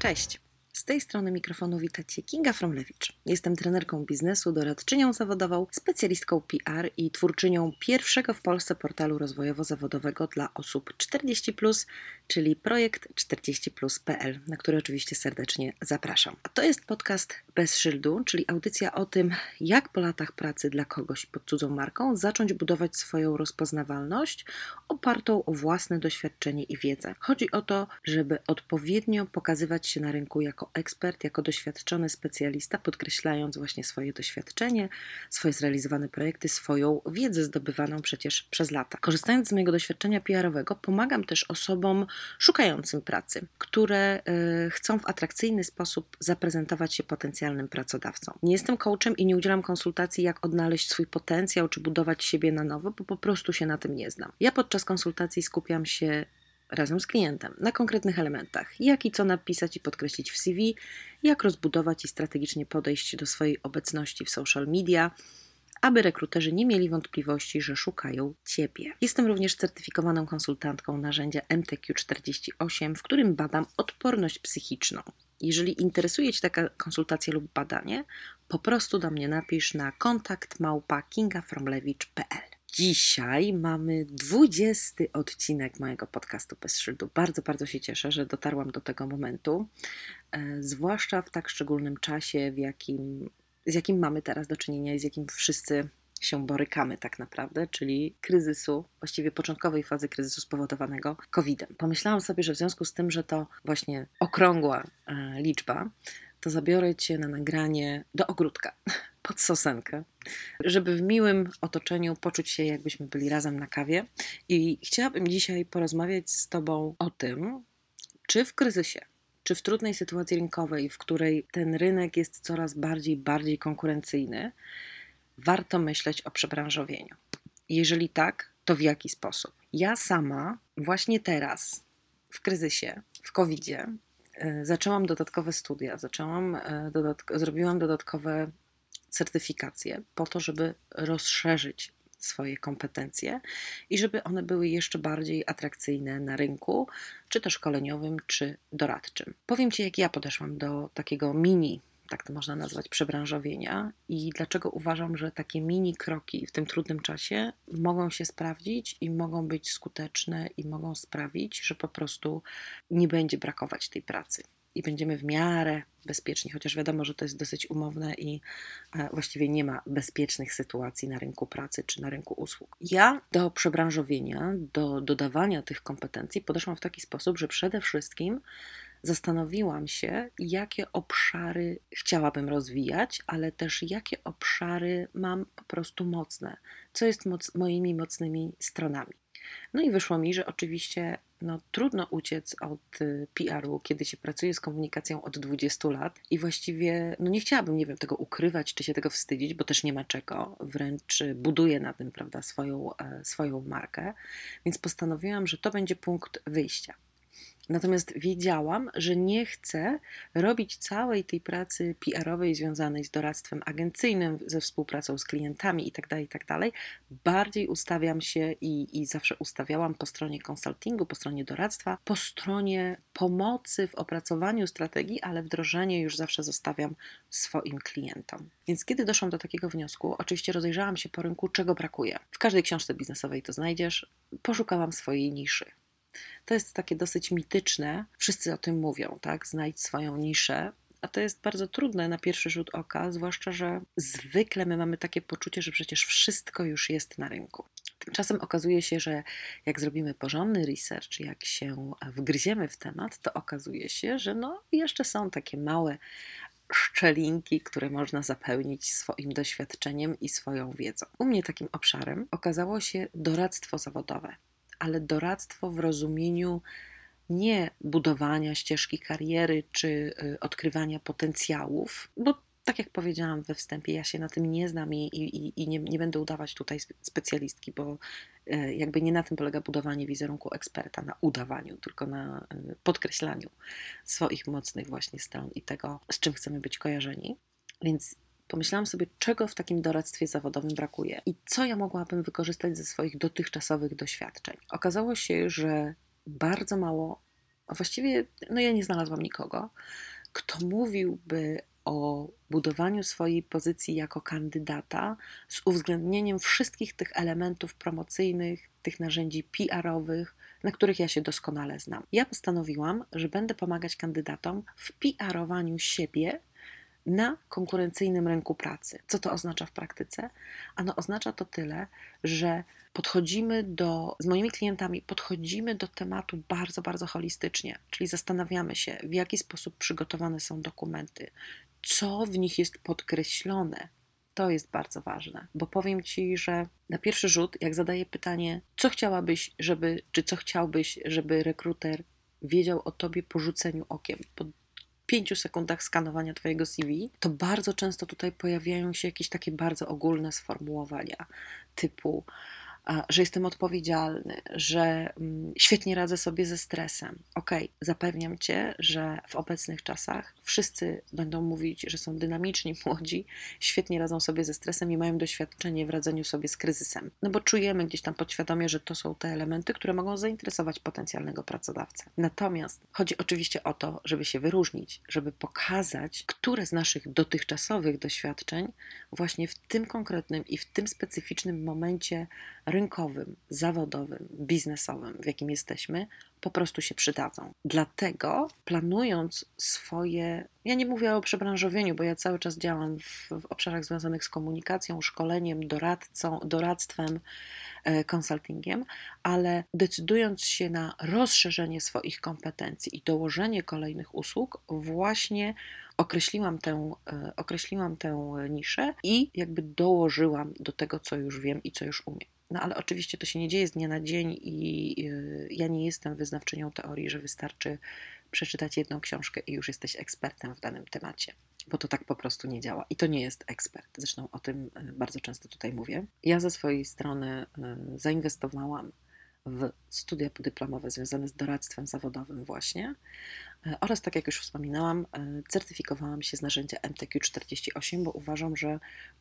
Cześć! Z tej strony mikrofonu witacie Kinga Fromlewicz. Jestem trenerką biznesu, doradczynią zawodową, specjalistką PR i twórczynią pierwszego w Polsce portalu rozwojowo-zawodowego dla osób 40+, czyli projekt 40plus.pl, na który oczywiście serdecznie zapraszam. A to jest podcast bez szyldu, czyli audycja o tym, jak po latach pracy dla kogoś pod cudzą marką zacząć budować swoją rozpoznawalność opartą o własne doświadczenie i wiedzę. Chodzi o to, żeby odpowiednio pokazywać się na rynku jako ekspert, jako doświadczony specjalista, podkreślając właśnie swoje doświadczenie, swoje zrealizowane projekty, swoją wiedzę zdobywaną przecież przez lata. Korzystając z mojego doświadczenia PR-owego, pomagam też osobom szukającym pracy, które y, chcą w atrakcyjny sposób zaprezentować się potencjalnym pracodawcom. Nie jestem coachem i nie udzielam konsultacji, jak odnaleźć swój potencjał czy budować siebie na nowo, bo po prostu się na tym nie znam. Ja podczas konsultacji skupiam się razem z klientem na konkretnych elementach, jak i co napisać i podkreślić w CV, jak rozbudować i strategicznie podejść do swojej obecności w social media, aby rekruterzy nie mieli wątpliwości, że szukają Ciebie. Jestem również certyfikowaną konsultantką narzędzia MTQ48, w którym badam odporność psychiczną. Jeżeli interesuje Cię taka konsultacja lub badanie, po prostu do mnie napisz na kontakt małpa kingafromlewicz.pl. Dzisiaj mamy 20 odcinek mojego podcastu Bez Szyldu. Bardzo, bardzo się cieszę, że dotarłam do tego momentu, e, zwłaszcza w tak szczególnym czasie, w jakim, z jakim mamy teraz do czynienia i z jakim wszyscy się borykamy tak naprawdę, czyli kryzysu, właściwie początkowej fazy kryzysu spowodowanego COVID-em. Pomyślałam sobie, że w związku z tym, że to właśnie okrągła e, liczba, to zabiorę Cię na nagranie do ogródka pod sosenkę, żeby w miłym otoczeniu poczuć się, jakbyśmy byli razem na kawie. I chciałabym dzisiaj porozmawiać z Tobą o tym, czy w kryzysie, czy w trudnej sytuacji rynkowej, w której ten rynek jest coraz bardziej, bardziej konkurencyjny, warto myśleć o przebranżowieniu. Jeżeli tak, to w jaki sposób? Ja sama właśnie teraz, w kryzysie, w COVID-zie, e, zaczęłam dodatkowe studia, zaczęłam, e, dodatk zrobiłam dodatkowe certyfikacje po to, żeby rozszerzyć swoje kompetencje i żeby one były jeszcze bardziej atrakcyjne na rynku, czy to szkoleniowym, czy doradczym. Powiem Ci, jak ja podeszłam do takiego mini, tak to można nazwać, przebranżowienia i dlaczego uważam, że takie mini kroki w tym trudnym czasie mogą się sprawdzić i mogą być skuteczne i mogą sprawić, że po prostu nie będzie brakować tej pracy i będziemy w miarę bezpieczni, chociaż wiadomo, że to jest dosyć umowne i e, właściwie nie ma bezpiecznych sytuacji na rynku pracy czy na rynku usług. Ja do przebranżowienia, do dodawania tych kompetencji podeszłam w taki sposób, że przede wszystkim zastanowiłam się, jakie obszary chciałabym rozwijać, ale też jakie obszary mam po prostu mocne, co jest moc, moimi mocnymi stronami. No i wyszło mi, że oczywiście no, trudno uciec od y, PR-u, kiedy się pracuje z komunikacją od 20 lat i właściwie no, nie chciałabym, nie wiem, tego ukrywać czy się tego wstydzić, bo też nie ma czego, wręcz buduję na tym, prawda, swoją, e, swoją markę, więc postanowiłam, że to będzie punkt wyjścia. Natomiast wiedziałam, że nie chcę robić całej tej pracy PR-owej związanej z doradztwem agencyjnym, ze współpracą z klientami itd., tak itd. Tak Bardziej ustawiam się i, i zawsze ustawiałam po stronie konsultingu, po stronie doradztwa, po stronie pomocy w opracowaniu strategii, ale wdrożenie już zawsze zostawiam swoim klientom. Więc kiedy doszłam do takiego wniosku, oczywiście rozejrzałam się po rynku, czego brakuje. W każdej książce biznesowej to znajdziesz. Poszukałam swojej niszy to jest takie dosyć mityczne. Wszyscy o tym mówią, tak? Znajdź swoją niszę. A to jest bardzo trudne na pierwszy rzut oka, zwłaszcza, że zwykle my mamy takie poczucie, że przecież wszystko już jest na rynku. Tymczasem okazuje się, że jak zrobimy porządny research, jak się wgryziemy w temat, to okazuje się, że no jeszcze są takie małe szczelinki, które można zapełnić swoim doświadczeniem i swoją wiedzą. U mnie takim obszarem okazało się doradztwo zawodowe ale doradztwo w rozumieniu nie budowania ścieżki kariery czy y, odkrywania potencjałów, bo tak jak powiedziałam we wstępie, ja się na tym nie znam i, i, i nie, nie, będę udawać tutaj specjalistki, bo y, jakby nie na tym polega budowanie wizerunku eksperta, na udawaniu, tylko na y, podkreślaniu swoich mocnych właśnie stron i tego, z czym chcemy być kojarzeni. Więc pomyślałam sobie, czego w takim doradztwie zawodowym brakuje i co ja mogłabym wykorzystać ze swoich dotychczasowych doświadczeń. Okazało się, że bardzo mało a właściwie no ja nie znalazłam nikogo, kto mówiłby o budowaniu swojej pozycji jako kandydata z uwzględnieniem wszystkich tych elementów promocyjnych, tych narzędzi PR-owych, na których ja się doskonale znam. Ja postanowiłam, że będę pomagać kandydatom w PR-owaniu siebie na konkurencyjnym rynku pracy. Co to oznacza w praktyce? Ano oznacza to tyle, że podchodzimy do, z moimi klientami podchodzimy do tematu bardzo, bardzo holistycznie, czyli zastanawiamy się, w jaki sposób przygotowane są dokumenty, co w nich jest podkreślone. To jest bardzo ważne, bo powiem Ci, że na pierwszy rzut, jak zadaję pytanie, co chciałabyś, żeby, czy co chciałbyś, żeby rekruter wiedział o Tobie po rzuceniu okiem, po pięciu sekundach skanowania Twojego CV, to bardzo często tutaj pojawiają się jakieś takie bardzo ogólne sformułowania typu że jestem odpowiedzialny, że mm, świetnie radzę sobie ze stresem. Ok, zapewniam cię, że w obecnych czasach wszyscy będą mówić, że są dynamiczni, młodzi, świetnie radzą sobie ze stresem i mają doświadczenie w radzeniu sobie z kryzysem. No bo czujemy gdzieś tam podświadomie, że to są te elementy, które mogą zainteresować potencjalnego pracodawcę. Natomiast chodzi oczywiście o to, żeby się wyróżnić, żeby pokazać, które z naszych dotychczasowych doświadczeń właśnie w tym konkretnym i w tym specyficznym momencie rynkowym, zawodowym, biznesowym, w jakim jesteśmy, po prostu się przydadzą. Dlatego planując swoje, ja nie mówię o przebranżowieniu, bo ja cały czas działam w, w obszarach związanych z komunikacją, szkoleniem, doradcą, doradztwem, e, konsultingiem, ale decydując się na rozszerzenie swoich kompetencji i dołożenie kolejnych usług, właśnie określiłam tę, e, określiłam tę niszę i jakby dołożyłam do tego, co już wiem i co już umiem. No ale oczywiście to się nie dzieje z dnia na dzień i y, ja nie jestem wyznawczynią teorii, że wystarczy przeczytać jedną książkę i już jesteś ekspertem w danym temacie, bo to tak po prostu nie działa. I to nie jest ekspert. Zresztą o tym y, bardzo często tutaj mówię. Ja ze swojej strony y, zainwestowałam w studia podyplomowe związane z doradztwem zawodowym właśnie e, oraz, tak jak już wspominałam, e, certyfikowałam się z narzędzia MTQ48, bo uważam, że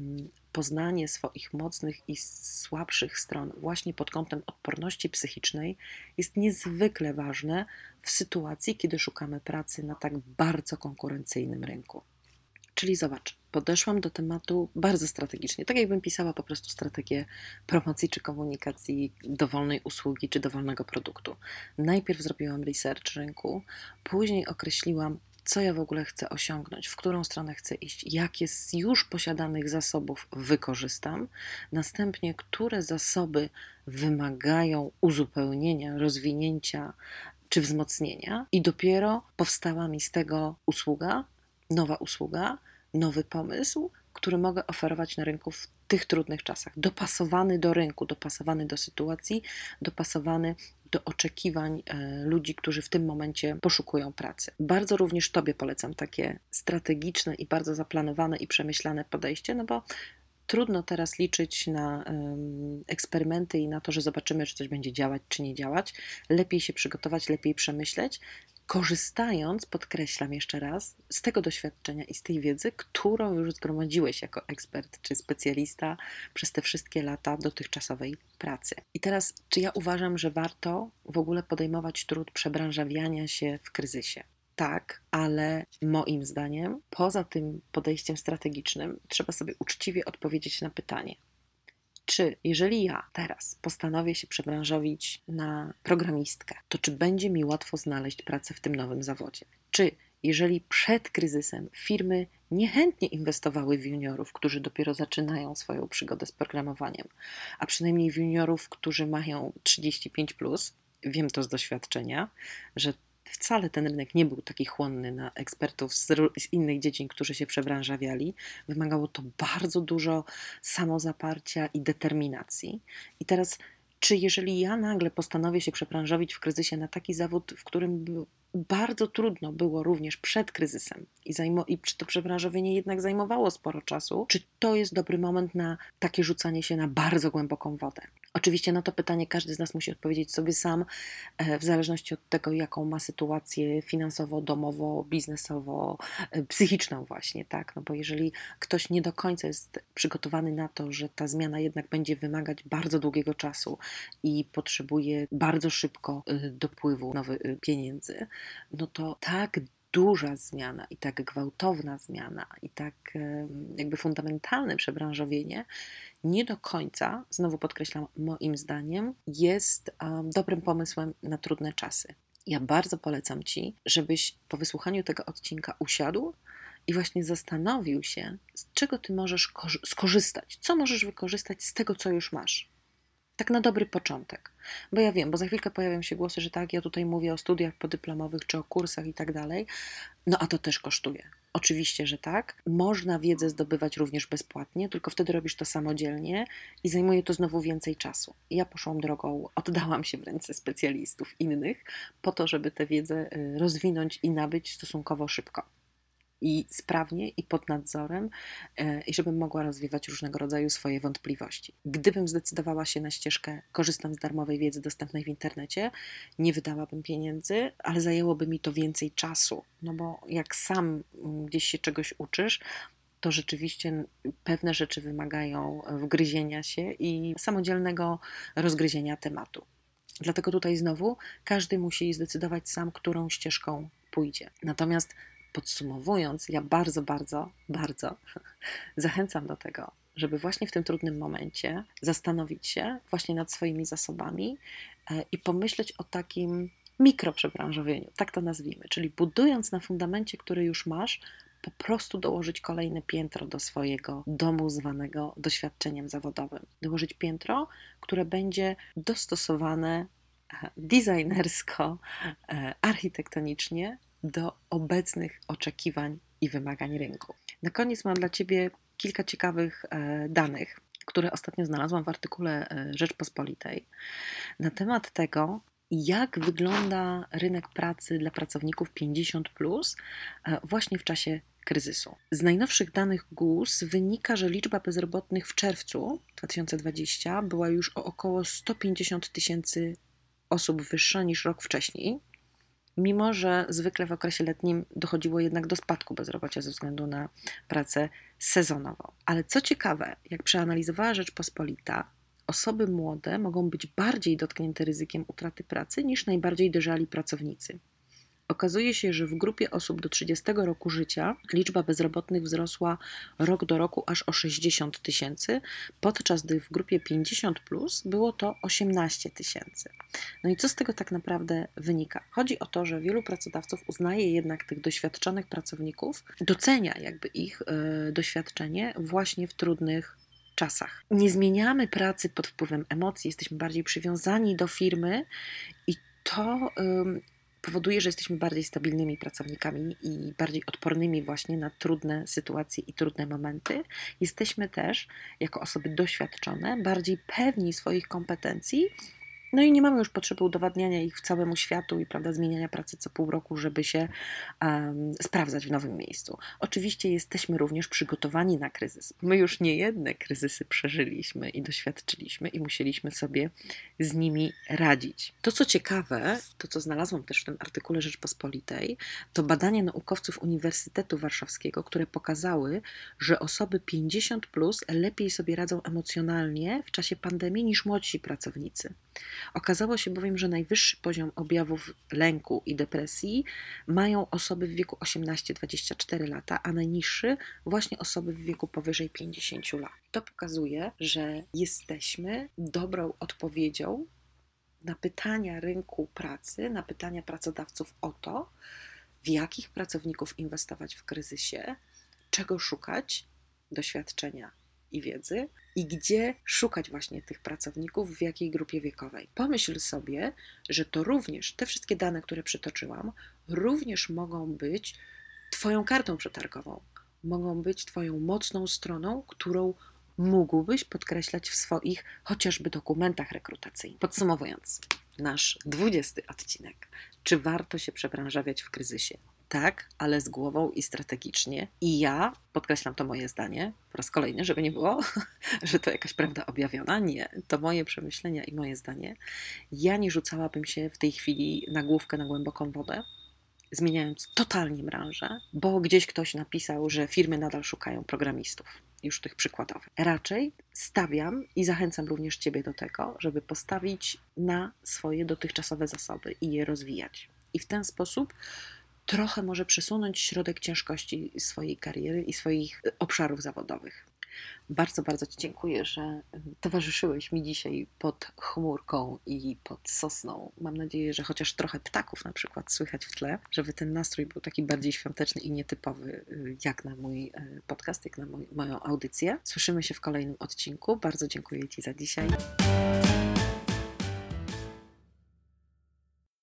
mm, poznanie swoich mocnych i słabszych stron właśnie pod kątem odporności psychicznej jest niezwykle ważne w sytuacji, kiedy szukamy pracy na tak bardzo konkurencyjnym rynku. Czyli zobacz, podeszłam do tematu bardzo strategicznie, tak jakbym pisała po prostu strategię promocji czy komunikacji dowolnej usługi czy dowolnego produktu. Najpierw zrobiłam research rynku, później określiłam, co ja w ogóle chcę osiągnąć, w którą stronę chcę iść, jakie z już posiadanych zasobów wykorzystam, następnie które zasoby wymagają uzupełnienia, rozwinięcia czy wzmocnienia, i dopiero powstała mi z tego usługa, nowa usługa, nowy pomysł, który mogę oferować na rynku w tych trudnych czasach, dopasowany do rynku, dopasowany do sytuacji, dopasowany do oczekiwań e, ludzi, którzy w tym momencie poszukują pracy. Bardzo również Tobie polecam takie strategiczne i bardzo zaplanowane i przemyślane podejście, no bo trudno teraz liczyć na um, eksperymenty i na to, że zobaczymy, czy coś będzie działać, czy nie działać. Lepiej się przygotować, lepiej przemyśleć korzystając, podkreślam jeszcze raz, z tego doświadczenia i z tej wiedzy, którą już zgromadziłeś jako ekspert czy specjalista przez te wszystkie lata dotychczasowej pracy. I teraz, czy ja uważam, że warto w ogóle podejmować trud przebranżawiania się w kryzysie? Tak, ale moim zdaniem, poza tym podejściem strategicznym, trzeba sobie uczciwie odpowiedzieć na pytanie, czy jeżeli ja teraz postanowię się przebranżowić na programistkę, to czy będzie mi łatwo znaleźć pracę w tym nowym zawodzie? Czy jeżeli przed kryzysem firmy niechętnie inwestowały w juniorów, którzy dopiero zaczynają swoją przygodę z programowaniem, a przynajmniej w juniorów, którzy mają 35, plus, wiem to z doświadczenia, że wcale ten rynek nie był taki chłonny na ekspertów z, z innych dziedzin, którzy się przebranżawiali. Wymagało to bardzo dużo samozaparcia i determinacji. I teraz, czy jeżeli ja nagle postanowię się przebranżowić w kryzysie na taki zawód, w którym bardzo trudno było również przed kryzysem i, zajmo- i to przebranżowienie jednak zajmowało sporo czasu, czy to jest dobry moment na takie rzucanie się na bardzo głęboką wodę? Oczywiście na to pytanie każdy z nas musi odpowiedzieć sobie sam, e, w zależności od tego, jaką ma sytuację finansowo, domowo, biznesowo, e, psychiczną właśnie, tak? No bo jeżeli ktoś nie do końca jest przygotowany na to, że ta zmiana jednak będzie wymagać bardzo długiego czasu i potrzebuje bardzo szybko e, dopływu nowych pieniędzy, no to tak duża zmiana i tak gwałtowna zmiana i tak jakby fundamentalne przebranżowienie nie do końca, znowu podkreślam, moim zdaniem, jest dobrym pomysłem na trudne czasy. Ja bardzo polecam Ci, żebyś po wysłuchaniu tego odcinka usiadł i właśnie zastanowił się, z czego Ty możesz skorzystać, co możesz wykorzystać z tego, co już masz. Tak na dobry początek. Bo ja wiem, bo za chwilkę pojawią się głosy, że tak, ja tutaj mówię o studiach podyplomowych czy o kursach i tak dalej. No a to też kosztuje. Oczywiście, że tak. Można wiedzę zdobywać również bezpłatnie, tylko wtedy robisz to samodzielnie i zajmuje to znowu więcej czasu. Ja poszłam drogą, oddałam się w ręce specjalistów innych po to, żeby tę wiedzę y, rozwinąć i nabyć stosunkowo szybko i sprawnie i pod nadzorem, e, i żebym mogła rozwiewać różnego rodzaju swoje wątpliwości. Gdybym zdecydowała się na ścieżkę, korzystam z darmowej wiedzy dostępnej w internecie, nie wydałabym pieniędzy, ale zajęłoby mi to więcej czasu, no bo jak sam mm, gdzieś się czegoś uczysz, to rzeczywiście pewne rzeczy wymagają wgryzienia się i samodzielnego rozgryzienia tematu. Dlatego tutaj znowu każdy musi zdecydować sam, którą ścieżką pójdzie. Natomiast Podsumowując, ja bardzo, bardzo, bardzo zachęcam do tego, żeby właśnie w tym trudnym momencie zastanowić się właśnie nad swoimi zasobami e, i pomyśleć o takim mikroprzebranżowieniu, tak to nazwijmy, czyli budując na fundamencie, który już masz, po prostu dołożyć kolejne piętro do swojego domu zwanego doświadczeniem zawodowym. Dołożyć piętro, które będzie dostosowane e, designersko, e, architektonicznie do obecnych oczekiwań i wymagań rynku. Na koniec mam dla Ciebie kilka ciekawych e, danych, które ostatnio znalazłam w artykule e, Rzeczpospolitej na temat tego, jak wygląda rynek pracy dla pracowników 50 plus e, właśnie w czasie kryzysu. Z najnowszych danych GUS wynika, że liczba bezrobotnych w czerwcu 2020 była już o około 150 tysięcy osób wyższa niż rok wcześniej, mimo że zwykle w okresie letnim dochodziło jednak do spadku bezrobocia ze względu na pracę sezonową. Ale co ciekawe, jak przeanalizowała Rzeczpospolita, osoby młode mogą być bardziej dotknięte ryzykiem utraty pracy niż najbardziej dojrzali pracownicy. Okazuje się, że w grupie osób do 30 roku życia liczba bezrobotnych wzrosła rok do roku aż o 60 tysięcy, podczas gdy w grupie 50 plus było to 18 tysięcy. No i co z tego tak naprawdę wynika? Chodzi o to, że wielu pracodawców uznaje jednak tych doświadczonych pracowników, docenia jakby ich y, doświadczenie właśnie w trudnych czasach. Nie zmieniamy pracy pod wpływem emocji, jesteśmy bardziej przywiązani do firmy i to powoduje, że jesteśmy bardziej stabilnymi pracownikami i bardziej odpornymi właśnie na trudne sytuacje i trudne momenty. Jesteśmy też, jako osoby doświadczone, bardziej pewni swoich kompetencji no i nie mamy już potrzeby udowadniania ich w całemu światu i prawda, zmieniania pracy co pół roku, żeby się um, sprawdzać w nowym miejscu. Oczywiście jesteśmy również przygotowani na kryzys. My już nie jedne kryzysy przeżyliśmy i doświadczyliśmy i musieliśmy sobie z nimi radzić. To co ciekawe, to co znalazłam też w tym artykule Rzeczpospolitej, to badania naukowców Uniwersytetu Warszawskiego, które pokazały, że osoby 50 plus lepiej sobie radzą emocjonalnie w czasie pandemii niż młodsi pracownicy. Okazało się bowiem, że najwyższy poziom objawów lęku i depresji mają osoby w wieku 18-24 lata, a najniższy właśnie osoby w wieku powyżej 50 lat. To pokazuje, że jesteśmy dobrą odpowiedzią na pytania rynku pracy, na pytania pracodawców o to, w jakich pracowników inwestować w kryzysie, czego szukać, doświadczenia i wiedzy i gdzie szukać właśnie tych pracowników, w jakiej grupie wiekowej. Pomyśl sobie, że to również, te wszystkie dane, które przytoczyłam, również mogą być Twoją kartą przetargową, mogą być Twoją mocną stroną, którą mógłbyś podkreślać w swoich chociażby dokumentach rekrutacyjnych. Podsumowując, nasz 20 odcinek Czy warto się przebranżawiać w kryzysie? Tak, ale z głową i strategicznie. I ja, podkreślam to moje zdanie, po raz kolejny, żeby nie było, że to jakaś prawda objawiona. Nie, to moje przemyślenia i moje zdanie. Ja nie rzucałabym się w tej chwili na główkę na głęboką wodę, zmieniając totalnie branżę, bo gdzieś ktoś napisał, że firmy nadal szukają programistów już tych przykładowych. Raczej stawiam i zachęcam również Ciebie do tego, żeby postawić na swoje dotychczasowe zasoby i je rozwijać. I w ten sposób trochę może przesunąć środek ciężkości swojej kariery i swoich obszarów zawodowych. Bardzo, bardzo Ci dziękuję, że towarzyszyłeś mi dzisiaj pod chmurką i pod sosną. Mam nadzieję, że chociaż trochę ptaków na przykład słychać w tle, żeby ten nastrój był taki bardziej świąteczny i nietypowy, y, jak na mój y, podcast, jak na moją audycję. Słyszymy się w kolejnym odcinku. Bardzo dziękuję Ci za dzisiaj.